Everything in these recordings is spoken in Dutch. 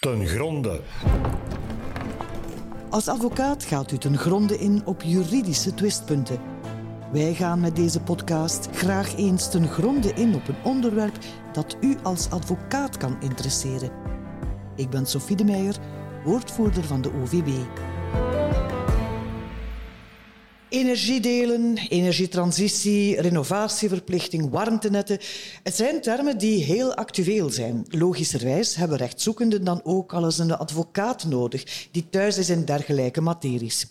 ten gronde. Als advocaat gaat u ten gronde in op juridische twistpunten. Wij gaan met deze podcast graag eens ten gronde in op een onderwerp dat u als advocaat kan interesseren. Ik ben Sophie de Meijer, woordvoerder van de OVB. Energiedelen, energietransitie, renovatieverplichting, warmtenetten. Het zijn termen die heel actueel zijn. Logischerwijs hebben rechtszoekenden dan ook al eens een advocaat nodig die thuis is in dergelijke materies.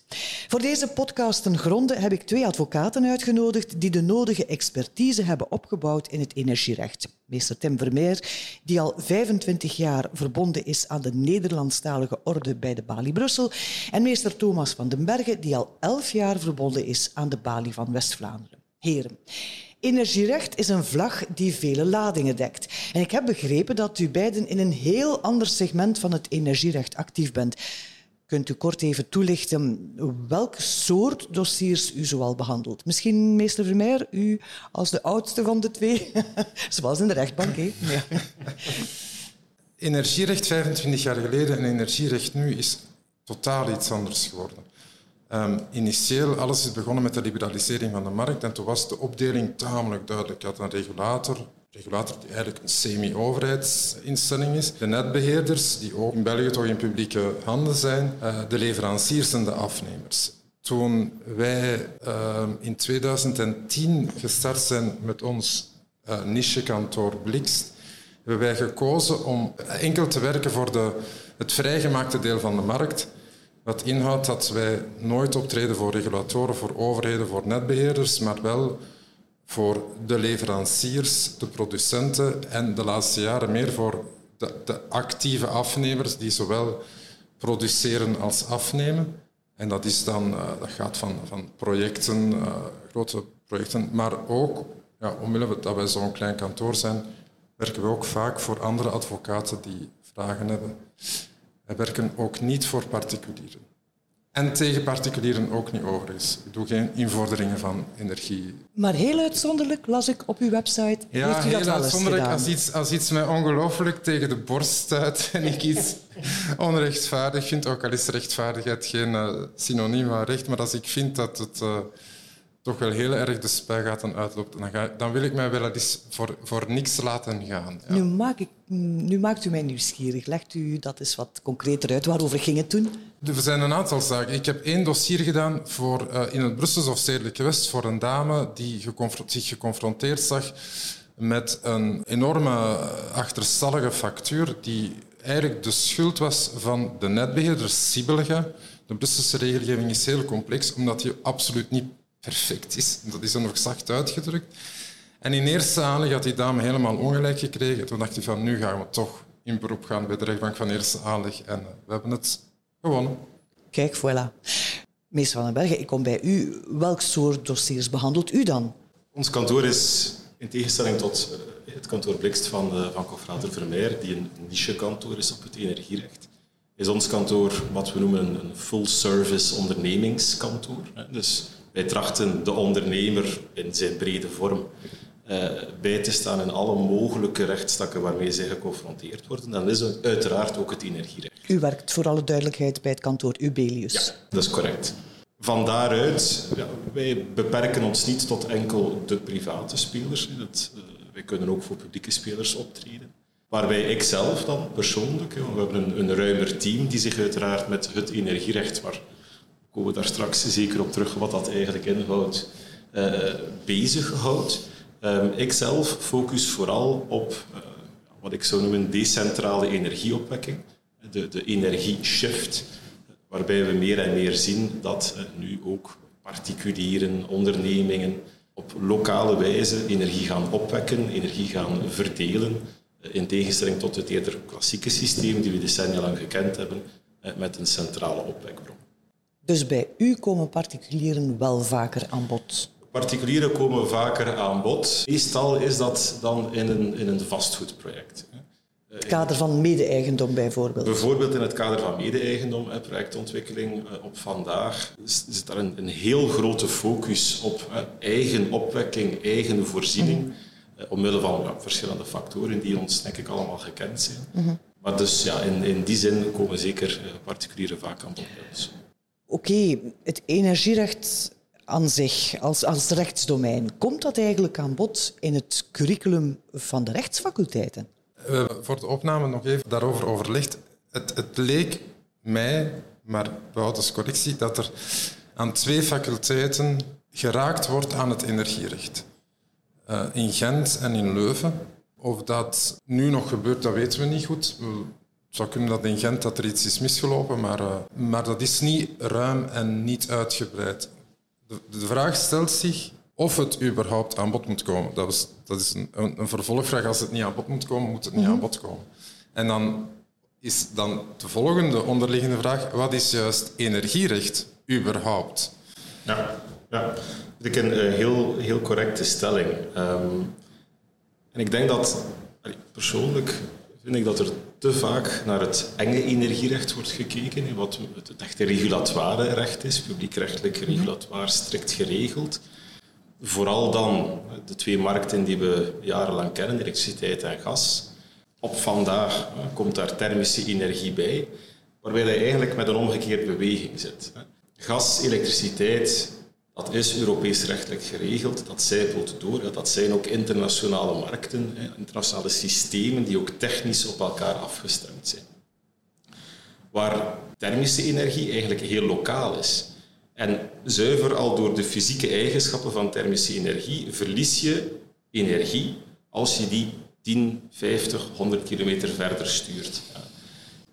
Voor deze podcast ten gronde heb ik twee advocaten uitgenodigd die de nodige expertise hebben opgebouwd in het energierecht. Meester Tim Vermeer, die al 25 jaar verbonden is aan de Nederlandstalige orde bij de Bali Brussel, en meester Thomas van den Bergen, die al 11 jaar verbonden is aan de Bali van West-Vlaanderen. Heren, energierecht is een vlag die vele ladingen dekt. En ik heb begrepen dat u beiden in een heel ander segment van het energierecht actief bent. Kunt u kort even toelichten welke soort dossiers u zoal behandelt? Misschien, meester Vermeer, u als de oudste van de twee, zoals in de rechtbank. Energierecht 25 jaar geleden en energierecht nu is totaal iets anders geworden. Um, initieel, alles is begonnen met de liberalisering van de markt en toen was de opdeling tamelijk duidelijk. Je had een regulator, regulator die eigenlijk een semi-overheidsinstelling is, de netbeheerders, die ook in België toch in publieke handen zijn, uh, de leveranciers en de afnemers. Toen wij uh, in 2010 gestart zijn met ons uh, nichekantoor Blikst, hebben wij gekozen om enkel te werken voor de, het vrijgemaakte deel van de markt. Wat inhoudt dat wij nooit optreden voor regulatoren, voor overheden, voor netbeheerders, maar wel voor de leveranciers, de producenten en de laatste jaren meer voor de, actieve afnemers die zowel produceren als afnemen. En dat, is dan, uh, dat gaat van, van projecten, uh, grote projecten, maar ook, ja, omwille dat wij zo'n klein kantoor zijn, werken we ook vaak voor andere advocaten die vragen hebben. Wij werken ook niet voor particulieren. En tegen particulieren ook niet overigens. Ik doe geen invorderingen van energie. Maar heel uitzonderlijk las ik op uw website. Ja, Heeft u dat heel uitzonderlijk. gedaan? Als iets, als iets mij ongelooflijk tegen de borst stuit en ik iets onrechtvaardig vind, ook al is rechtvaardigheid geen uh, synoniem van recht, maar als ik vind dat het uh, toch wel heel erg de spuigaten uitloopt, dan, ga, dan wil ik mij wel eens voor, voor niks laten gaan. Ja. Nu, maak ik, nu maakt u mij nieuwsgierig. Legt u dat eens wat concreter uit. Waarover ging het toen? Er zijn een aantal zaken. Ik heb één dossier gedaan voor, uh, in het Brussels of Stedelijke West voor een dame die zich geconfronteerd zag met een enorme achterstallige factuur die eigenlijk de schuld was van de netbeheerder Sibelga. De Brusselse regelgeving is heel complex, omdat die absoluut niet perfect is. Dat is er nog zacht uitgedrukt. En in eerste aanleg had die dame helemaal ongelijk gekregen. Toen dacht hij van, nu gaan we toch in beroep gaan bij de rechtbank van eerste aanleg. En uh, we hebben het gewonnen. Kijk, voilà. Meester Van den Bergen, ik kom bij u. Welk soort dossiers behandelt u dan? Ons kantoor is, in tegenstelling tot uh, het kantoor Blikst van, uh, van Confrater Vermeer, die een niche-kantoor is op het energierecht, is ons kantoor wat we noemen een full-service ondernemingskantoor. Dus wij trachten de ondernemer in zijn brede vorm uh, bij te staan in alle mogelijke rechtstakken waarmee zij geconfronteerd worden. Dan is het uiteraard ook het energierecht. U werkt voor alle duidelijkheid bij het kantoor Ubelius. Ja, dat is correct. Van daaruit, ja, wij beperken ons niet tot enkel de private spelers. Dat, uh, wij kunnen ook voor publieke spelers optreden. Waarbij ik zelf dan persoonlijk, we hebben een, een ruimer team die zich uiteraard met het energierecht, maar komen we daar straks zeker op terug wat dat eigenlijk inhoudt, uh, bezighoudt. Um, ik zelf focus vooral op uh, wat ik zou noemen decentrale energieopwekking, de, de energieshift, waarbij we meer en meer zien dat uh, nu ook particulieren, ondernemingen op lokale wijze energie gaan opwekken, energie gaan verdelen, in tegenstelling tot het eerder klassieke systeem die we decennia lang gekend hebben, met een centrale opwekbron. Dus bij u komen particulieren wel vaker aan bod? Particulieren komen vaker aan bod. Meestal is dat dan in een, in een vastgoedproject. Het kader van mede-eigendom bijvoorbeeld? Bijvoorbeeld in het kader van mede-eigendom, projectontwikkeling op vandaag, zit daar een, een heel grote focus op eigen opwekking, eigen voorziening. Mm. Omwille van ja, verschillende factoren die ons denk ik allemaal gekend zijn. Mm -hmm. Maar dus ja, in, in die zin komen zeker particulieren vaak aan bod Oké, het energierecht aan zich, als, als rechtsdomein, komt dat eigenlijk aan bod in het curriculum van de rechtsfaculteiten? We hebben voor de opname nog even daarover overlegd. Het, het leek mij, maar behoud correctie, dat er aan twee faculteiten geraakt wordt aan het energierecht. Uh, in Gent en in Leuven. Of dat nu nog gebeurt, dat weten we niet goed. Het zou kunnen dat in Gent dat er iets is misgelopen, maar, uh, maar dat is niet ruim en niet uitgebreid. De, de, vraag stelt zich of het überhaupt aan bod moet komen. Dat is, dat is een, een, vervolgvraag. Als het niet aan bod moet komen, moet het niet mm -hmm. aan bod komen. En dan is dan de volgende onderliggende vraag, wat is juist energierecht überhaupt? Ja, ja. ik een uh, heel, heel correcte stelling. Um, en ik denk dat, persoonlijk vind ik dat er te vaak naar het enge energierecht wordt gekeken, wat het echte regulatoire recht is, publiekrechtelijk regulatoire strikt geregeld. Vooral dan de twee markten die we jarenlang kennen, elektriciteit en gas. Op vandaag komt daar thermische energie bij, waarbij je eigenlijk met een omgekeerde beweging zit. Gas, elektriciteit, dat is Europees rechtelijk geregeld, dat zijpelt door. Dat zijn ook internationale markten, internationale systemen die ook technisch op elkaar afgestemd zijn. Waar thermische energie eigenlijk heel lokaal is. En zuiver al door de fysieke eigenschappen van thermische energie verlies je energie als je die 10, 50, 100 kilometer verder stuurt.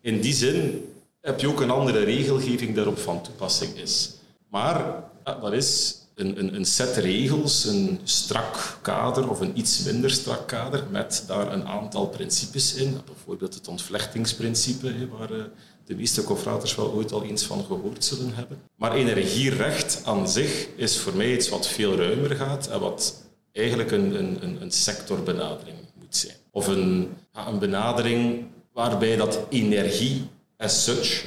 In die zin heb je ook een andere regelgeving daarop van toepassing is. Maar dat is een, een, een, set regels, een strak kader of een iets minder strak kader met daar een aantal principes in. Bijvoorbeeld het ontvlechtingsprincipe, waar eh, de meeste confraters wel ooit al eens van gehoord zullen hebben. Maar energierecht aan zich is voor mij iets wat veel ruimer gaat en wat eigenlijk een, een, een sectorbenadering moet zijn. Of een, een benadering waarbij dat energie as such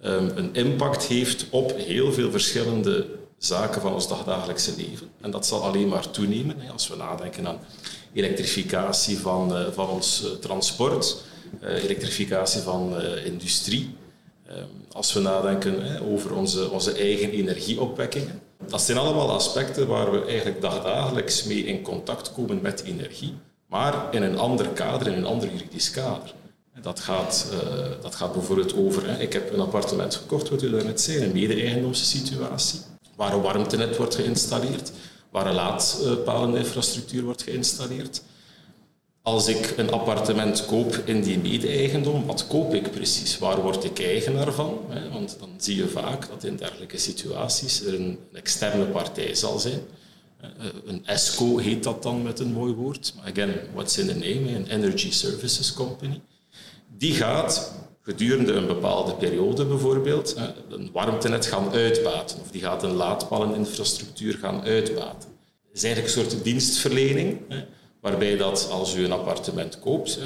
ehm, een impact heeft op heel veel verschillende zaken van ons dagdagelijkse leven. En dat zal alleen maar toenemen als we nadenken aan elektrificatie van, eh, van ons eh, transport, eh, elektrificatie van industrie. Ehm, als we nadenken over onze, onze eigen energieopwekkingen. Dat zijn allemaal aspecten waar we eigenlijk dagdagelijks mee in contact komen met energie, maar in een ander kader, in een ander juridisch kader. Dat gaat, dat gaat bijvoorbeeld over, ik heb een appartement gekocht, wat u daarnet zei, een mede-eigendomssituatie waar een warmtenet wordt geïnstalleerd, waar een laadpaleninfrastructuur wordt geïnstalleerd. Als ik een appartement koop in die mede-eigendom, wat koop ik precies? Waar word ik eigenaar van? Want dan zie je vaak dat in dergelijke situaties er een externe partij zal zijn. Een ESCO heet dat dan met een mooi woord. Again, what's in the name? Een Energy Services Company. Die gaat gedurende een bepaalde periode bijvoorbeeld een warmtenet gaan uitbaten. Of die gaat een laadpaleninfrastructuur gaan uitbaten. Het is eigenlijk een soort dienstverlening, waarbij dat als u een appartement koopt,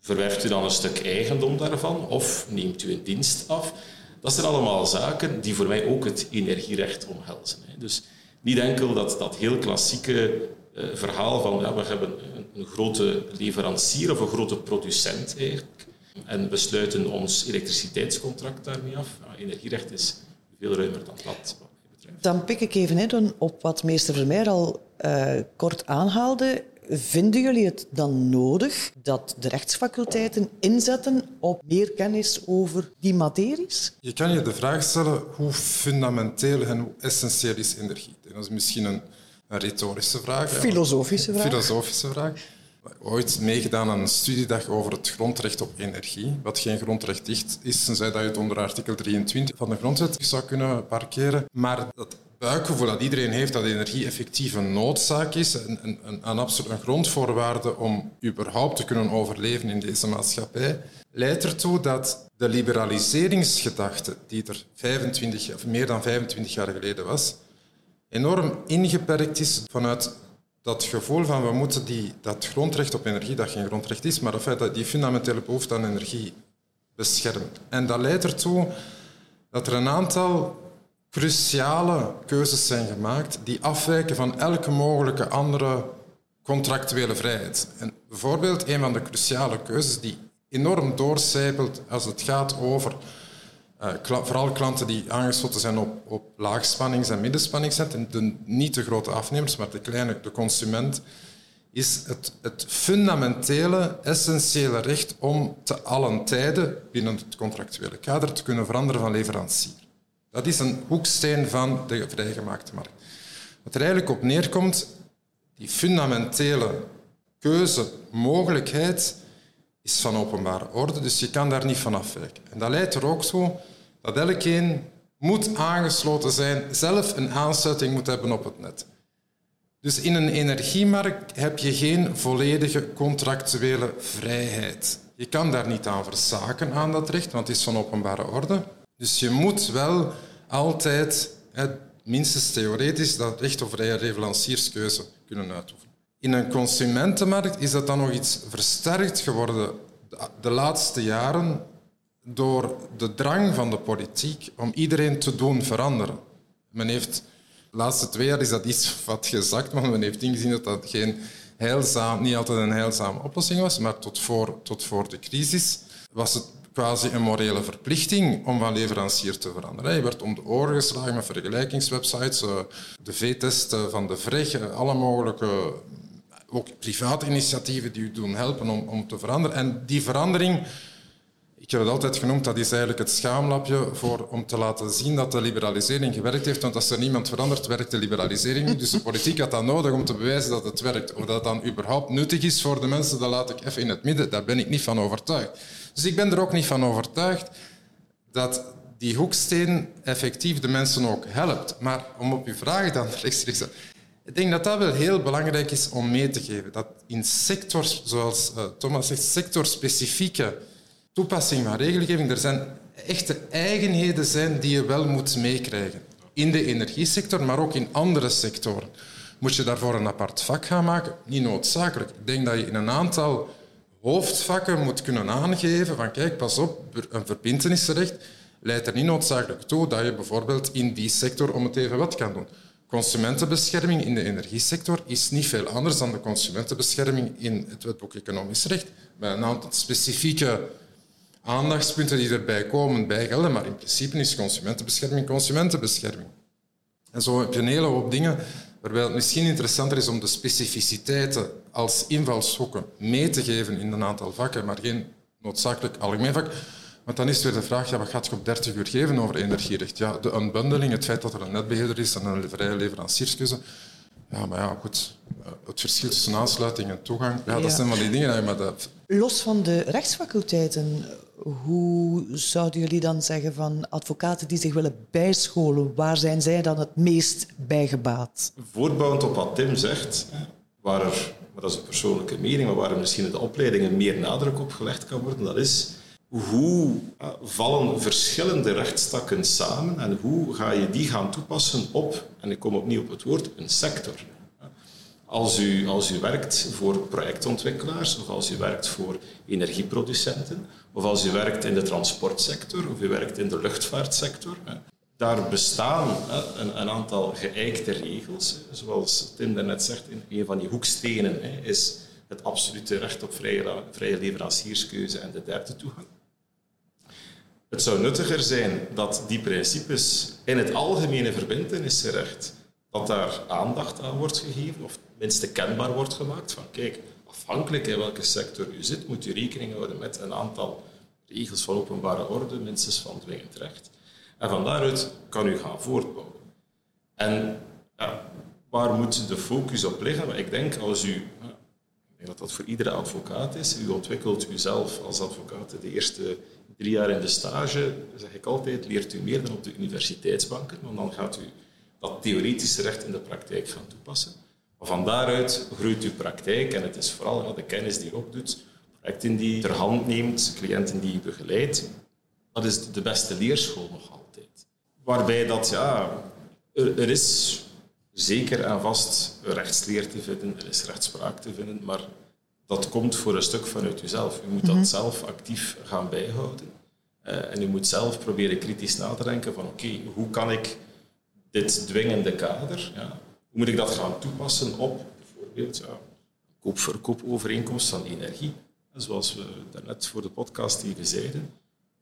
verwerft u dan een stuk eigendom daarvan of neemt u een dienst af. Dat zijn allemaal zaken die voor mij ook het energierecht omhelzen. Dus niet enkel dat, dat heel klassieke eh, verhaal van ja, we hebben een grote leverancier of een grote producent eigenlijk en we sluiten ons elektriciteitscontract daarmee af. energierecht is veel ruimer dan dat. Dan pik ik even in op wat meester Vermeer al uh, kort aanhaalde. Vinden jullie het dan nodig dat de rechtsfaculteiten inzetten op meer kennis over die materies? Je kan je de vraag stellen hoe fundamenteel en hoe essentieel is energie? Dat is misschien een, een retorische vraag. Filosofische vraag. Filosofische vraag ooit meegedaan aan een studiedag over het grondrecht op energie, wat geen grondrecht is, tenzij dat je het onder artikel 23 van de grondwet zou kunnen parkeren. Maar dat buikgevoel dat iedereen heeft dat energie effectief een noodzaak is, een, een, een, een grondvoorwaarde om überhaupt te kunnen overleven in deze maatschappij, leidt ertoe dat de liberaliseringsgedachte, die er 25, of meer dan 25 jaar geleden was, enorm ingeperkt is vanuit dat gevoel van we moeten die, dat grondrecht op energie, dat geen grondrecht is, maar feit dat die fundamentele behoefte aan energie beschermt. En dat leidt ertoe dat er een aantal cruciale keuzes zijn gemaakt die afwijken van elke mogelijke andere contractuele vrijheid. En bijvoorbeeld, een van de cruciale keuzes die enorm doorcijpelt als het gaat over uh, vooral klanten die aangesloten zijn op, op laagspannings- en middenspanningsnetten, de, niet de grote afnemers, maar de kleine, de consument, is het, het fundamentele, essentiële recht om te allen tijden binnen het contractuele kader te kunnen veranderen van leverancier. Dat is een hoeksteen van de vrijgemaakte markt. Wat er eigenlijk op neerkomt, die fundamentele keuzemogelijkheid is van openbare orde, dus je kan daar niet van afwijken. En dat leidt er ook toe dat elkeen moet aangesloten zijn, zelf een aansluiting moet hebben op het net. Dus in een energiemarkt heb je geen volledige contractuele vrijheid. Je kan daar niet aan verzaken aan dat recht, want het is van openbare orde. Dus je moet wel altijd, minstens theoretisch, dat recht op vrije leverancierskeuze kunnen uitoefenen. In een consumentenmarkt is dat dan nog iets versterkt geworden de laatste jaren door de drang van de politiek om iedereen te doen veranderen. Men heeft, de laatste twee jaar is dat iets wat gezakt, maar men heeft ingezien dat dat geen heilzaam, niet altijd een heilzame oplossing was, maar tot voor, tot voor de crisis was het quasi een morele verplichting om van leverancier te veranderen. Je werd om de oren geslagen met vergelijkingswebsites, eh, de V-test van de VREG, eh, alle mogelijke ook private initiatieven die u doen helpen om, om te veranderen. En die verandering ik heb het altijd genoemd, dat is eigenlijk het schaamlapje voor, om te laten zien dat de liberalisering gewerkt heeft. Want als er niemand verandert, werkt de liberalisering niet. Dus de politiek had dat nodig om te bewijzen dat het werkt. Of dat dan überhaupt nuttig is voor de mensen, dat laat ik even in het midden. Daar ben ik niet van overtuigd. Dus ik ben er ook niet van overtuigd dat die hoeksteen effectief de mensen ook helpt. Maar om op uw vraag dan rechtstreeks... Ik denk dat dat wel heel belangrijk is om mee te geven. Dat in sectors, zoals uh, Thomas zegt, sectorspecifieke toepassing van regelgeving, er zijn echte eigenheden zijn die je wel moet meekrijgen. In de energiesector, maar ook in andere sectoren. Moet je daarvoor een apart vak gaan maken? Niet noodzakelijk. Ik denk dat je in een aantal hoofdvakken moet kunnen aangeven van kijk, pas op, een verbintenisrecht leidt er niet noodzakelijk toe dat je bijvoorbeeld in die sector om het even wat kan doen. Consumentenbescherming in de energiesector is niet veel anders dan de consumentenbescherming in het wetboek economisch recht. Met een aantal specifieke aandachtspunten die erbij komen bijgelden, maar in principe is consumentenbescherming consumentenbescherming. En zo heb je een hele hoop dingen waarbij het misschien interessanter is om de specificiteiten als invalshoeken mee te geven in een aantal vakken, maar geen noodzakelijk algemeen vak. Want dan is weer de vraag, ja, wat gaat je op 30 uur geven over energierecht? Ja, de unbundling, het feit dat er een netbeheerder is en een vrije leverancierskeuze. Ja, maar ja, goed. Het verschil tussen aansluiting en toegang, ja, dat zijn van die dingen. Maar dat... Los van de rechtsfaculteiten, hoe zouden jullie dan zeggen van advocaten die zich willen bijscholen, waar zijn zij dan het meest bij gebaat? Voortbouwend op wat Tim zegt, waar er, maar dat is een persoonlijke mening, maar waar er misschien in de opleidingen meer nadruk op gelegd kan worden, dat is hoe vallen verschillende rechtstakken samen en hoe ga je die gaan toepassen op, en ik kom opnieuw op het woord, een sector. Als u, als u werkt voor projectontwikkelaars, of als u werkt voor energieproducenten, of als u werkt in de transportsector, of u werkt in de luchtvaartsector, daar bestaan een, een aantal geëikte regels. Zoals Tim daarnet zegt, een van die hoekstenen is het absolute recht op vrije, vrije leverancierskeuze en de derde toegang. Het zou nuttiger zijn dat die principes in het algemene verbindenisrecht, dat daar aandacht aan wordt gegeven, of minste kenbaar wordt gemaakt van kijk, afhankelijk in welke sector u zit, moet u rekening houden met een aantal regels van openbare orde, minstens van dwingend recht. En van daaruit kan u gaan voortbouwen. En ja, waar moet de focus op liggen? Ik denk als u, ik denk dat dat voor iedere advocaat is, u ontwikkelt uzelf als advocaat de eerste drie jaar in de stage, zeg ik altijd, leert u meer dan op de universiteitsbanken, want dan gaat u dat theoretische recht in de praktijk gaan toepassen. Maar van daaruit groeit uw praktijk en het is vooral de kennis die je opdoet, projecten die je ter hand neemt, cliënten die je begeleidt. Dat is de beste leerschool nog altijd. Waarbij dat, ja, er, er is zeker en vast rechtsleer te vinden, er is rechtspraak te vinden, maar dat komt voor een stuk vanuit jezelf. Je moet dat mhm. zelf actief gaan bijhouden. Uh, en je moet zelf proberen kritisch na te denken van oké, hoe kan ik dit dwingende kader, ja, hoe moet ik dat gaan toepassen op bijvoorbeeld ja, koop-verkoopovereenkomst van energie? zoals we daarnet voor de podcast even zeiden.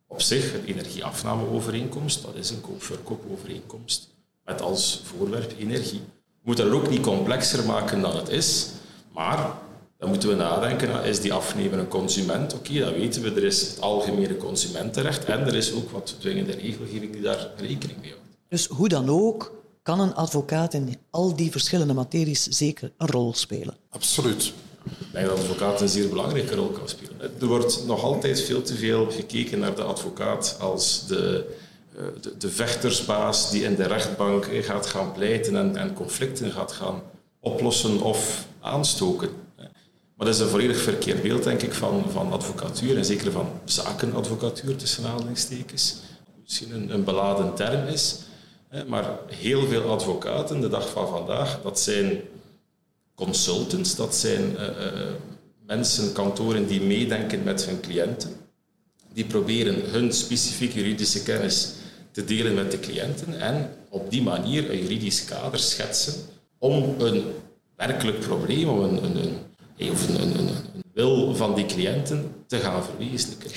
Op zich, een energieafnameovereenkomst, dat is een koop-verkoopovereenkomst met als voorwerp energie. We moeten dat ook niet complexer maken dan het is, maar dan moeten we nadenken, is die afnemer een consument? Oké, dat weten we, er is het algemene consumentenrecht en er is ook wat dwingende regelgeving die daar rekening mee houdt. Dus hoe dan ook, kan een advocaat in al die verschillende materies zeker een rol spelen. Absoluut. Ik denk dat de advocaat een zeer belangrijke rol kan spelen. Er wordt nog altijd veel te veel gekeken naar de advocaat als de, eh, de, de vechtersbaas die in de rechtbank gaat gaan pleiten en, en conflicten gaat gaan oplossen of aanstoken. Maar dat is een volledig verkeerd beeld, denk ik, van, van advocatuur en zeker van zakenadvocatuur tussen aanhalingstekens. Misschien een, een beladen term is, maar heel veel advocaten de dag van vandaag, dat zijn consultants, dat zijn uh, mensen, kantoren die meedenken met hun cliënten. Die proberen hun specifieke juridische kennis te delen met de cliënten en op die manier een juridisch kader schetsen om een werkelijk probleem, om een, een, een, of een, wil van die cliënten te gaan verwezenlijken.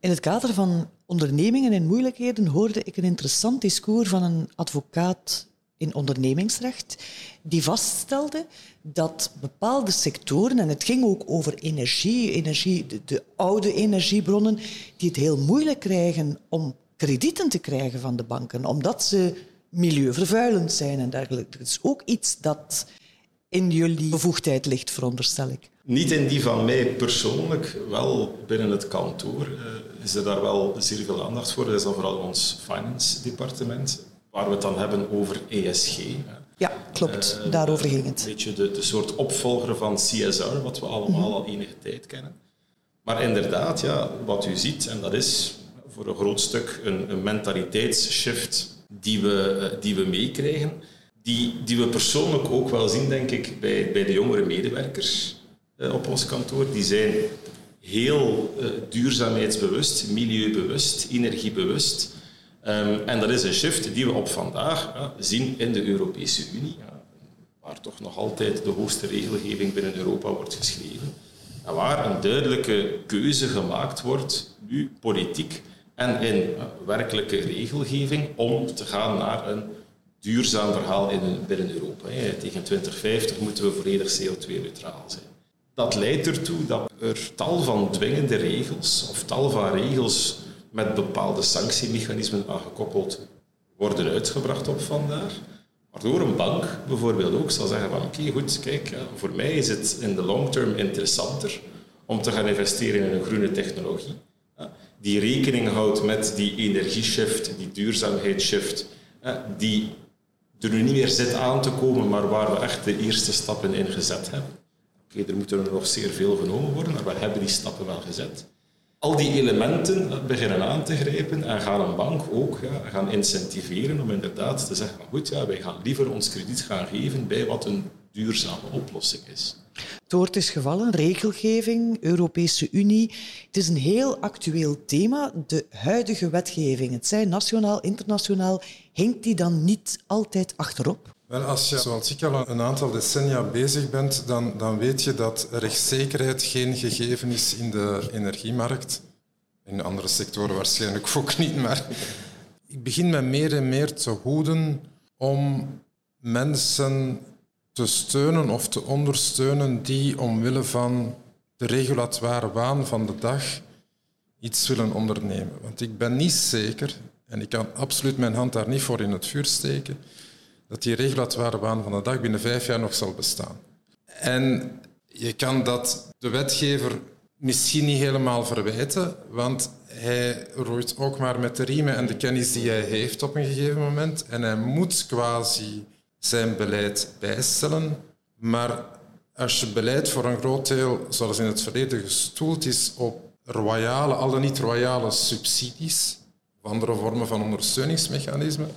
In het kader van ondernemingen in moeilijkheden hoorde ik een interessant discours van een advocaat in ondernemingsrecht, die vaststelde dat bepaalde sectoren, en het ging ook over energie, energie de, de, oude energiebronnen, die het heel moeilijk krijgen om kredieten te krijgen van de banken, omdat ze milieuvervuilend zijn en dergelijke. Dat is ook iets dat in jullie bevoegdheid ligt, veronderstel ik. Niet in die van mij persoonlijk, wel binnen het kantoor uh, is er daar wel zeer veel aandacht voor. Dat is dan vooral ons finance departement, waar we het dan hebben over ESG. Ja, klopt. Uh, Daarover ging het. Een beetje de, de soort opvolger van CSR, wat we allemaal mm -hmm. al enige tijd kennen. Maar inderdaad, ja, wat u ziet, en dat is voor een groot stuk een, een mentaliteitsshift die we, uh, die we meekrijgen, die, die we persoonlijk ook wel zien, denk ik, bij, bij de jongere medewerkers uh, op ons kantoor. Die zijn heel duurzaamheidsbewust, milieubewust, energiebewust. Um, en dat is een shift die we op vandaag zien in de Europese Unie, waar toch nog altijd de hoogste regelgeving binnen Europa wordt geschreven. En waar een duidelijke keuze gemaakt wordt, nu politiek en in werkelijke regelgeving, om te gaan naar een duurzaam verhaal in, binnen Europa. Hè. Tegen 2050 moeten we volledig CO2-neutraal zijn. Dat leidt ertoe dat er tal van dwingende regels of tal van regels met bepaalde sanctiemechanismen aangekoppeld worden uitgebracht op vandaag. Waardoor een bank bijvoorbeeld ook zal zeggen van oké, goed, kijk, voor mij is het in de long term interessanter om te gaan investeren in een groene technologie. Die rekening houdt met die energieshift, die duurzaamheidsshift, die er nu niet meer zit aan te komen, maar waar we echt de eerste stappen in gezet hebben. Oké, er moeten er nog zeer veel genomen worden, maar we hebben die stappen wel gezet al die elementen beginnen aan te grijpen en gaan een bank ook ja, gaan incentiveren om inderdaad te zeggen, goed, ja, wij gaan liever ons krediet gaan geven bij wat een duurzame oplossing is. Het woord is gevallen, regelgeving, Europese Unie. Het is een heel actueel thema. De huidige wetgeving, het zij nationaal, internationaal, hinkt die dan niet altijd achterop? Wel, als je, zoals ik al een aantal decennia bezig bent, dan, dan weet je dat rechtszekerheid geen gegeven is in de energiemarkt. In andere sectoren waarschijnlijk ook niet, maar ik begin me meer en meer te hoeden om mensen te steunen of te ondersteunen die omwille van de regulatoire waan van de dag iets willen ondernemen. Want ik ben niet zeker, en ik kan absoluut mijn hand daar niet voor in het vuur steken, dat die regulatoire waan van de dag binnen vijf jaar nog zal bestaan. En je kan dat de wetgever misschien niet helemaal verwijten, want hij roeit ook maar met de riemen en de kennis die hij heeft op een gegeven moment. En hij moet quasi zijn beleid bijstellen. Maar als je beleid voor een groot deel, zoals in het verleden, gestoeld is op royale, al dan niet royale subsidies, of andere vormen van ondersteuningsmechanismen,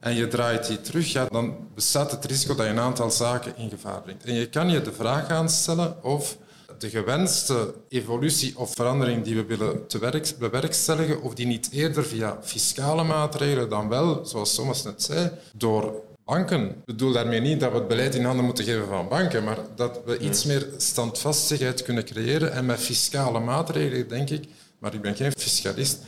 en je draait die terug, ja, dan bestaat het risico dat je een aantal zaken in gevaar brengt. En je kan je de vraag aanstellen of de gewenste evolutie of verandering die we willen te werk, bewerkstelligen, of die niet eerder via fiscale maatregelen dan wel, zoals Thomas net zei, door banken. Ik bedoel daarmee niet dat we het beleid in handen moeten geven van banken, maar dat we iets meer standvastigheid kunnen creëren. En met fiscale maatregelen, denk ik, maar ik ben geen fiscalist,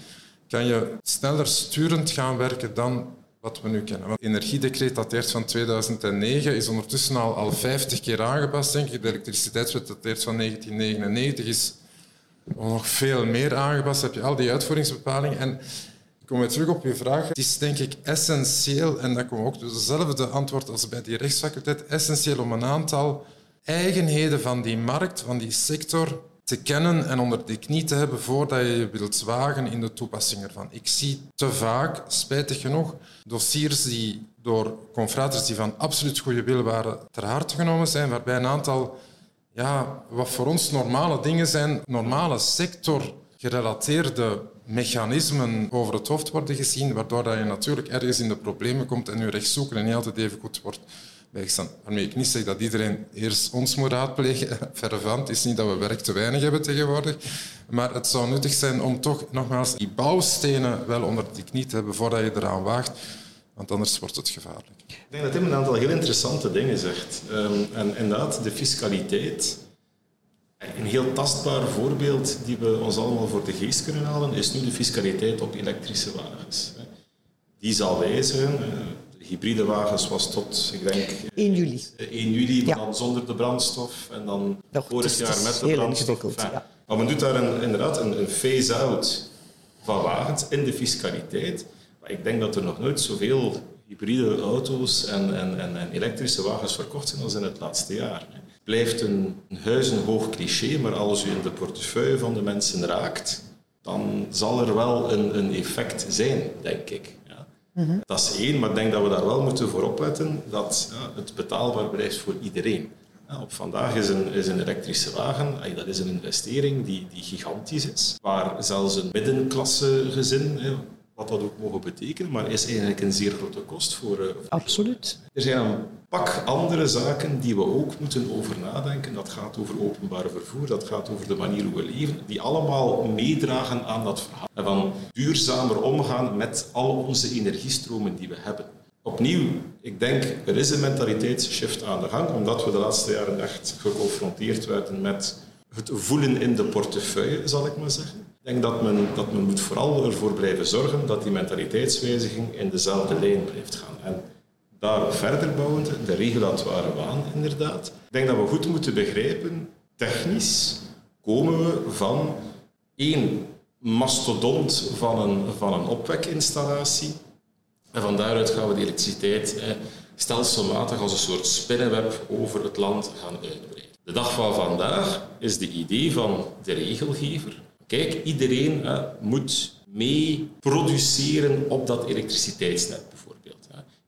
kan je sneller sturend gaan werken dan wat we nu kennen. Het energiedecreet dateert van 2009, is ondertussen al, al 50 keer aangepast, denk ik. De elektriciteitswet dateert van 1999, is nog veel meer aangepast. heb je al die uitvoeringsbepalingen. En kom weer terug op je vraag. Het is denk ik essentieel, en dat komt ook hetzelfde antwoord als bij die rechtsfaculteit, essentieel om een aantal eigenheden van die markt, van die sector, te kennen en onder de knie te hebben voordat je je wilt wagen in de toepassing ervan. Ik zie te vaak, spijtig genoeg, dossiers die door confraters die van absoluut goede wil waren ter harte genomen zijn, waarbij een aantal, ja, wat voor ons normale dingen zijn, normale sector gerelateerde mechanismen over het hoofd worden gezien, waardoor dat je natuurlijk ergens in de problemen komt en je recht zoeken en niet altijd even goed wordt bijgestaan. Waarmee ik niet zeg dat iedereen eerst ons moet raadplegen. Verre van. Het is niet dat we werk te weinig hebben tegenwoordig. Maar het zou nuttig zijn om toch nogmaals die bouwstenen wel onder de knie te hebben voordat je eraan waagt. Want anders wordt het gevaarlijk. Ik denk dat hij een aantal heel interessante dingen zegt. Um, en inderdaad, de fiscaliteit een heel tastbaar voorbeeld die we ons allemaal voor de geest kunnen halen, is nu de fiscaliteit op elektrische wagens. Die zal wijzigen. Hybride wagens was tot, ik denk... 1 juli. 1 juli, maar dan zonder de brandstof. En dan Nog, vorig jaar met de brandstof. Enfin, ja. Maar men doet daar een, inderdaad een, een phase-out van wagens in de fiscaliteit. Maar ik denk dat er nog nooit zoveel hybride auto's en, en, en, en elektrische wagens verkocht zijn als in het laatste jaar blijft een, een huizenhoog cliché, maar als u in de portefeuille van de mensen raakt, dan zal er wel een, een effect zijn, denk ik. Ja. Mhm. Dat is één, maar ik denk dat we daar wel moeten voor opletten dat ja, het betaalbaar blijft voor iedereen. Ja, op vandaag is een, is een elektrische wagen ay, dat is een investering die, die gigantisch is, waar zelfs een middenklasse gezin, wat dat ook mogen betekenen, maar is eigenlijk een zeer grote kost voor... Uh, Absoluut. Er zijn een pak andere zaken die we ook moeten over nadenken. Dat gaat over openbaar vervoer, dat gaat over de manier hoe we leven, die allemaal meedragen aan dat verhaal. En van duurzamer omgaan met al onze energiestromen die we hebben. Opnieuw, ik denk, er is een mentaliteitsshift aan de gang, omdat we de laatste jaren echt geconfronteerd werden met het voelen in de portefeuille, zal ik maar zeggen. Ik denk dat men, dat men moet vooral ervoor blijven zorgen dat die mentaliteitswijziging in dezelfde lijn blijft gaan. En daarop verder bouwend, de regulatoire waan inderdaad. Ik denk dat we goed moeten begrijpen, technisch komen we van één mastodont van een, van een opwekinstallatie. En van daaruit gaan we de elektriciteit stelselmatig als een soort spinnenweb over het land gaan uitbreiden. De dag van vandaag is de idee van de regelgever. Kijk, iedereen moet mee produceren op dat elektriciteitsnet.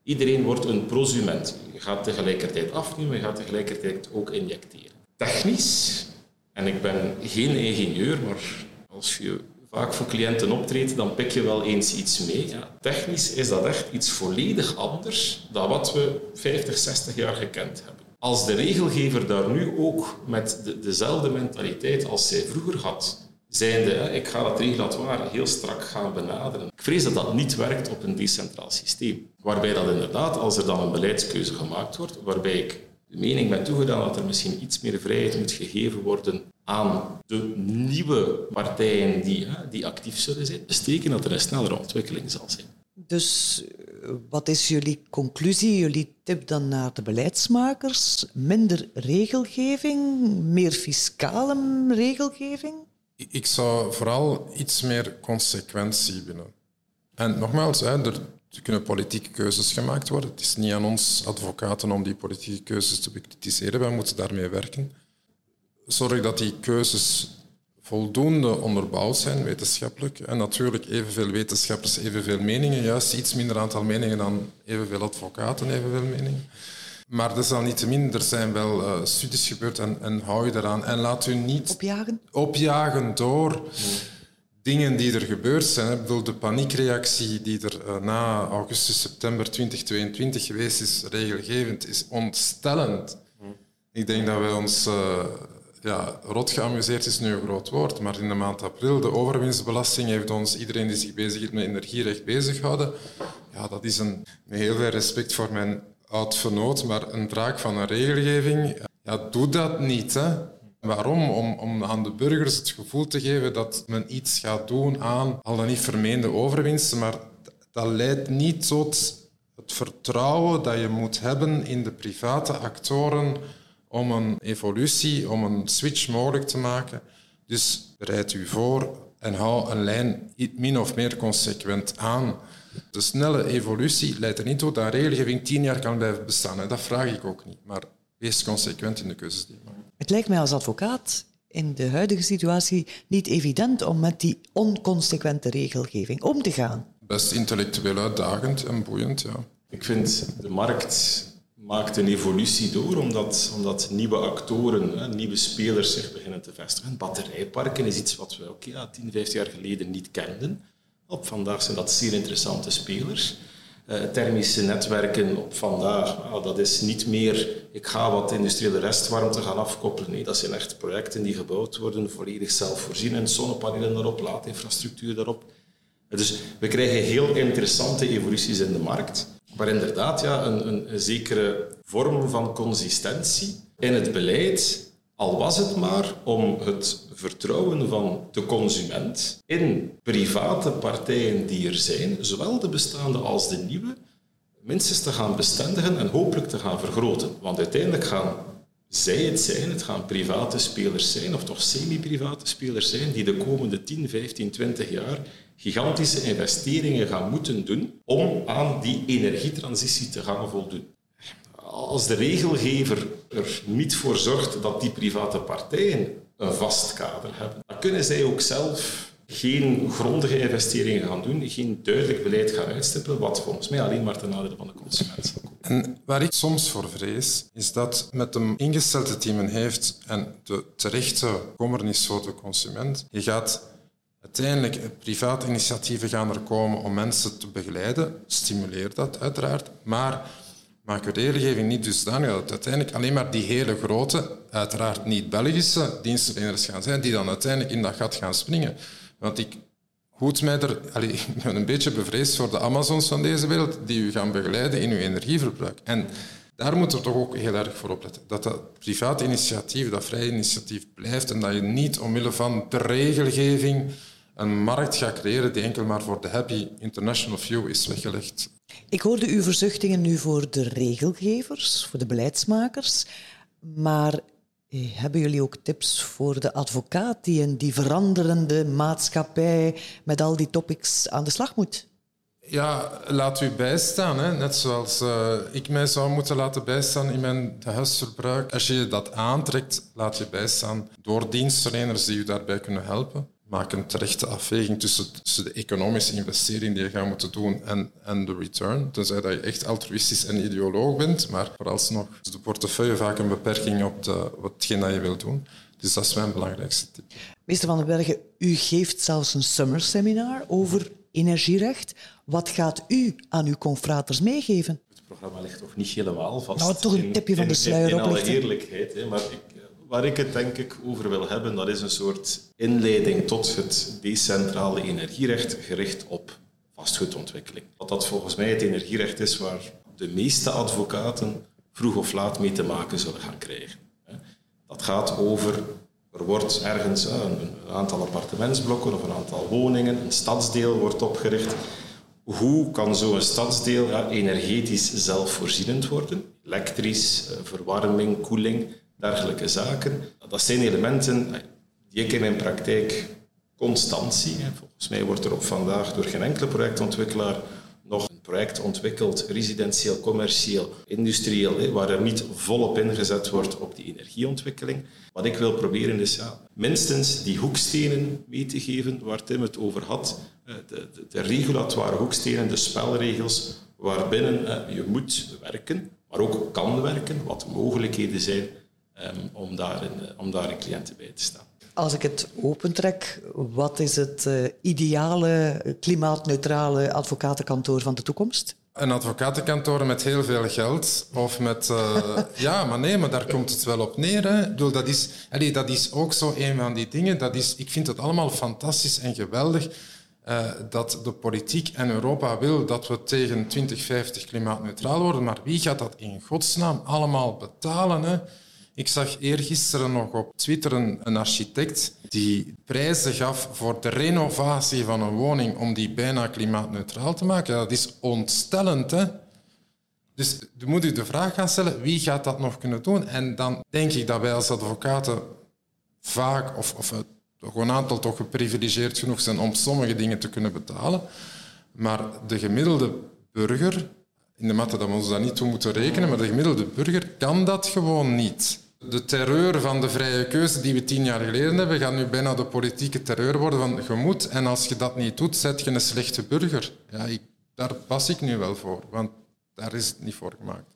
Iedereen wordt een prosument. Je gaat tegelijkertijd afnemen, je gaat tegelijkertijd ook injecteren. Technisch, en ik ben geen ingenieur, maar als je vaak voor cliënten optreedt, dan pik je wel eens iets mee. Ja. Technisch is dat echt iets volledig anders dan wat we 50, 60 jaar gekend hebben. Als de regelgever daar nu ook met de, dezelfde mentaliteit als zij vroeger had, zijnde, ik ga dat regulatoire heel strak gaan benaderen. Ik vrees dat dat niet werkt op een decentraal systeem. Waarbij dat inderdaad, als er dan een beleidskeuze gemaakt wordt, waarbij ik de mening ben toegedaan dat er misschien iets meer vrijheid moet gegeven worden aan de nieuwe partijen die, die actief zullen zijn, betekent dat er een snellere ontwikkeling zal zijn. Dus eh, wat is jullie conclusie, jullie tip dan naar de beleidsmakers? Minder regelgeving, meer fiscale regelgeving? Ik zou vooral iets meer consequentie willen. En nogmaals, hè, er kunnen politieke keuzes gemaakt worden. Het is niet aan ons advocaten om die politieke keuzes te bekritiseren. Wij moeten daarmee werken. Zorg dat die keuzes voldoende onderbouwd zijn, wetenschappelijk. En natuurlijk evenveel wetenschappers, evenveel meningen. Juist iets minder aantal meningen dan evenveel advocaten, evenveel meningen. Maar desalniettemin, er zijn wel uh, studies gebeurd en, en, hou je eraan. En laat u niet opjagen, opjagen door dingen die er gebeurd zijn. Ik bedoel, de paniekreactie die er uh, na augustus, september 2022 geweest is, regelgevend, is ontstellend. Ik denk dat wij ons... Uh, ja, rot geamuseerd is nu een groot woord, maar in de maand april, de overwinstbelasting heeft ons, iedereen die zich bezig met energierecht bezighouden. Ja, dat is een, met heel veel respect voor mijn oud vernoot, maar een draak van een regelgeving. Ja, doe dat niet. Hè. Waarom? Om, om aan de burgers het gevoel te geven dat men iets gaat doen aan al dan niet vermeende overwinsten, maar dat leidt niet tot het vertrouwen dat je moet hebben in de private actoren om een evolutie, om een switch mogelijk te maken. Dus bereid u voor en hou een lijn min of meer consequent aan. De snelle evolutie leidt er niet toe dat regelgeving tien jaar kan blijven bestaan. Dat vraag ik ook niet. Maar wees consequent in de keuzes die je maakt. Het lijkt mij als advocaat in de huidige situatie niet evident om met die onconsequente regelgeving om te gaan. Best intellectueel uitdagend en boeiend, ja. Ik vind de markt maakt een evolutie door, omdat, omdat nieuwe actoren, nieuwe spelers zich beginnen te vestigen. Batterijparken is iets wat we ook ja, 10, 15 jaar geleden niet kenden. Op vandaag zijn dat zeer interessante spelers. Uh, thermische netwerken op vandaag, nou, dat is niet meer ik ga wat industriële restwarmte gaan afkoppelen. Nee, dat zijn echt projecten die gebouwd worden, volledig zelfvoorzienend, zonnepanelen daarop, laadinfrastructuur daarop. Dus we krijgen heel interessante evoluties in de markt, waar inderdaad ja, een, een zekere vorm van consistentie in het beleid al was het maar om het vertrouwen van de consument in private partijen die er zijn, zowel de bestaande als de nieuwe, minstens te gaan bestendigen en hopelijk te gaan vergroten. Want uiteindelijk gaan zij het zijn, het gaan private spelers zijn, of toch semi-private spelers zijn, die de komende 10, 15, 20 jaar gigantische investeringen gaan moeten doen om aan die energietransitie te gaan voldoen als de regelgever er niet voor zorgt dat die private partijen een vast kader hebben, dan kunnen zij ook zelf geen grondige investeringen gaan doen, geen duidelijk beleid gaan uitstippelen, wat volgens mij alleen maar ten nadele van de consument zal En waar ik soms voor vrees, is dat met de ingestelde die heeft en de terechte kommernis voor de consument, je gaat uiteindelijk, private initiatieven gaan er komen om mensen te begeleiden, stimuleer dat uiteraard, maar maak de regelgeving niet dusdanig dat uiteindelijk alleen maar die hele grote, uiteraard niet Belgische dienstverleners gaan zijn, die dan uiteindelijk in dat gat gaan springen. Want ik hoed mij er, ben een beetje bevreesd voor de Amazons van deze wereld, die u gaan begeleiden in uw energieverbruik. En daar moeten we toch ook heel erg voor opletten. Dat dat private initiatief, dat vrije initiatief blijft en dat je niet omwille van de regelgeving een markt gaat creëren die enkel maar voor de happy international view is weggelegd. Ik hoorde uw verzuchtingen nu voor de regelgevers, voor de beleidsmakers, maar eh, hebben jullie ook tips voor de advocaat die in die veranderende maatschappij met al die topics aan de slag moet? Ja, laat u bijstaan. Hè. Net zoals uh, ik mij zou moeten laten bijstaan in mijn huisverbruik. Als je dat aantrekt, laat je bijstaan door dienstverleners die u daarbij kunnen helpen maak een terechte afweging tussen, tussen, de economische investering die je gaat moeten doen en, en de return. Tenzij dat je echt altruïstisch en ideoloog bent, maar vooralsnog is de portefeuille vaak een beperking op de, watgeen dat je wilt doen. Dus dat is mijn belangrijkste tip. Meester Van den Bergen, u geeft zelfs een summer seminar over energierecht. Wat gaat u aan uw confraters meegeven? Het programma ligt nog niet helemaal vast. Nou, toch een tipje van de sluier in, in, in alle eerlijkheid, hè, maar ik, waar ik het denk ik over wil hebben, dat is een soort inleiding tot het decentrale energierecht gericht op vastgoedontwikkeling. Wat dat volgens mij het energierecht is waar de meeste advocaten vroeg of laat mee te maken zullen gaan krijgen. Dat gaat over, er wordt ergens een aantal appartementsblokken of een aantal woningen, een stadsdeel wordt opgericht. Hoe kan zo'n stadsdeel energetisch zelfvoorzienend worden? Elektrisch, eh, verwarming, koeling dergelijke zaken. Dat zijn elementen die ik in mijn praktijk constant zie. Volgens mij wordt er op vandaag door geen enkele projectontwikkelaar nog een project ontwikkeld, residentieel, commercieel, industrieel, waar er niet volop ingezet wordt op die energieontwikkeling. Wat ik wil proberen is ja, minstens die hoekstenen mee te geven waar Tim het over had. De, de, regulatoire hoekstenen, de spelregels waarbinnen je moet werken, maar ook kan werken, wat de mogelijkheden zijn Ehm, om, daar een, eh, om daar een cliënten bij te staan. Als ik het opentrek, wat is het uh, ideale klimaatneutrale advocatenkantoor van de toekomst? Een advocatenkantoor met heel veel geld. Of met... Uh, ja, maar nee, maar daar komt het wel op neer. Hè. Ik bedoel, dat, is, allee, dat is ook zo een van die dingen. Dat is, ik vind het allemaal fantastisch en geweldig uh, dat de politiek en Europa wil dat we tegen 2050 klimaatneutraal worden. Maar wie gaat dat in godsnaam allemaal betalen? Hè? Ik zag eergisteren nog op Twitter een, architect die prijzen gaf voor de renovatie van een woning om die bijna klimaatneutraal te maken. Dat is ontstellend. Hè? Dus je moet u de vraag gaan stellen, wie gaat dat nog kunnen doen? En dan denk ik dat wij als advocaten vaak, of, of toch een aantal toch geprivilegeerd genoeg zijn om sommige dingen te kunnen betalen. Maar de gemiddelde burger, in de mate dat we ons dat niet toe moeten rekenen, maar de gemiddelde burger kan dat gewoon niet. De terreur van de vrije keuze die we tien jaar geleden hebben, gaat nu bijna de politieke terreur worden van je moet en als je dat niet doet, zet je een slechte burger. Ja, daar pas ik nu wel voor, want daar is het niet voor gemaakt.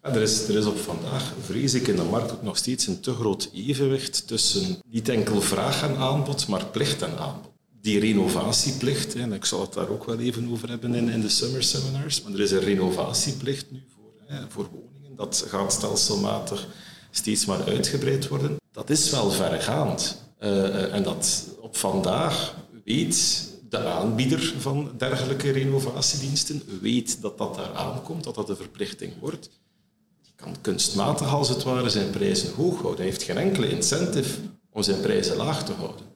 er, is, er is op vandaag, vrees ik, in de markt ook nog steeds een te groot evenwicht tussen niet enkel vraag en aanbod, maar plicht en aanbod. Die renovatieplicht, en ik zal het daar ook wel even over hebben in, in de summer seminars, maar er is een renovatieplicht nu voor, hè, voor woningen. Dat gaat stelselmatig steeds maar uitgebreid worden. Dat is wel verregaand. Uh, en dat op vandaag weet de aanbieder van dergelijke renovatiediensten weet dat dat daar aankomt, dat dat een verplichting wordt. Die kan kunstmatig als het ware zijn prijzen hoog houden. Hij heeft geen enkele incentive om zijn prijzen laag te houden.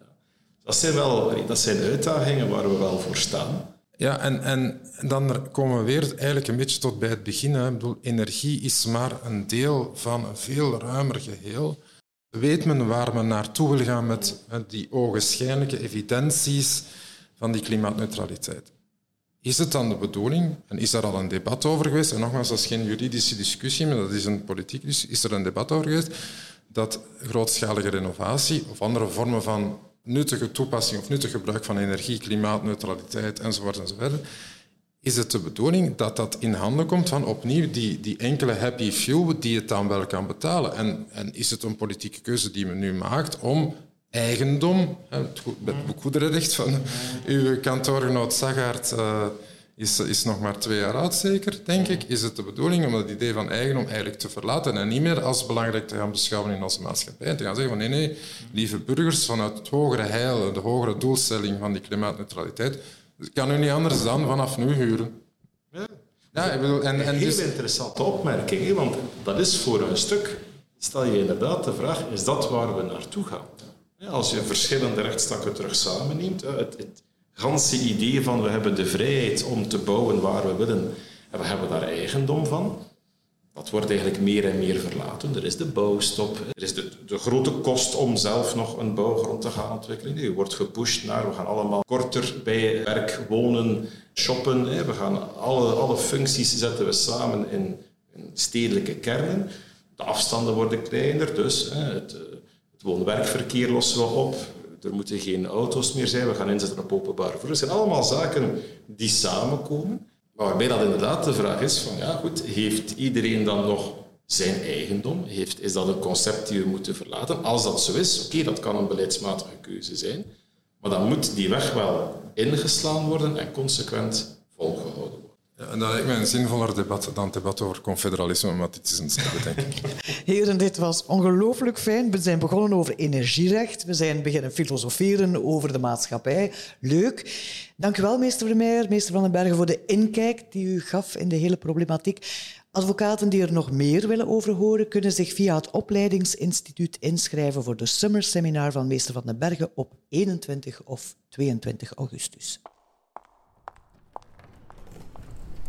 Dat zijn, wel, dat zijn uitdagingen waar we wel voor staan. Ja, en, en dan komen we weer eigenlijk een beetje tot bij het begin. Ik bedoel, energie is maar een deel van een veel ruimer geheel. Weet men waar men naartoe wil gaan met die ogenschijnlijke evidenties van die klimaatneutraliteit. Is het dan de bedoeling, en is daar al een debat over geweest, en nogmaals, dat is geen juridische discussie, maar dat is een politieke discussie, is er een debat over geweest dat grootschalige renovatie of andere vormen van nuttige toepassing of nuttig gebruik van energie, klimaatneutraliteit enzovoort enzovoort, is het de bedoeling dat dat in handen komt van opnieuw die, die enkele happy few die het dan wel kan betalen? En, en is het een politieke keuze die men nu maakt om eigendom, het boekhoederenrecht van uw kantoorgenoot Sagaert uh, is, is nog maar twee jaar oud, zeker, denk ik. Is het de bedoeling om dat idee van eigendom eigenlijk te verlaten en niet meer als belangrijk te gaan beschouwen in onze maatschappij? En te gaan zeggen van nee, nee, lieve burgers, vanuit het hogere heil, de hogere doelstelling van die klimaatneutraliteit, kan u niet anders dan vanaf nu huren. Ja, ja ik bedoel, en, en Een dus... interessante opmerking, want dat is voor een stuk, stel je inderdaad de vraag, is dat waar we naartoe gaan? Als je verschillende rechtstakken terug samenneemt, het, het ganse idee van we hebben de vrijheid om te bouwen waar we willen en we hebben daar eigendom van, dat wordt eigenlijk meer en meer verlaten. Er is de bouwstop, er is de, de grote kost om zelf nog een bouwgrond te gaan ontwikkelen. Je wordt gepusht naar, we gaan allemaal korter bij werk wonen, shoppen. We gaan alle, alle functies zetten we samen in, stedelijke kernen. De afstanden worden kleiner, dus het, het woon-werkverkeer lossen we op. Er moeten geen auto's meer zijn. We gaan inzetten op openbaar vervoer. Het zijn allemaal zaken die samenkomen. Maar waarbij dat inderdaad de vraag is van, ja goed, heeft iedereen dan nog zijn eigendom? Heeft, is dat een concept die we moeten verlaten? Als dat zo is, oké, dat kan een beleidsmatige keuze zijn. Maar dan moet die weg wel ingeslaan worden en consequent volgehouden. En dat lijkt een zinvoller debat dan het debat over confederalisme, maar dit is een hetzelfde, denk ik. Heren, dit was ongelooflijk fijn. We zijn begonnen over energierecht. We zijn beginnen filosoferen over de maatschappij. Leuk. Dank u wel, meester Vermeijer, meester Van den Bergen, voor de inkijk die u gaf in de hele problematiek. Advocaten die er nog meer willen over horen, kunnen zich via het opleidingsinstituut inschrijven voor de Summer Seminar van meester Van den Bergen op 21 of 22 augustus.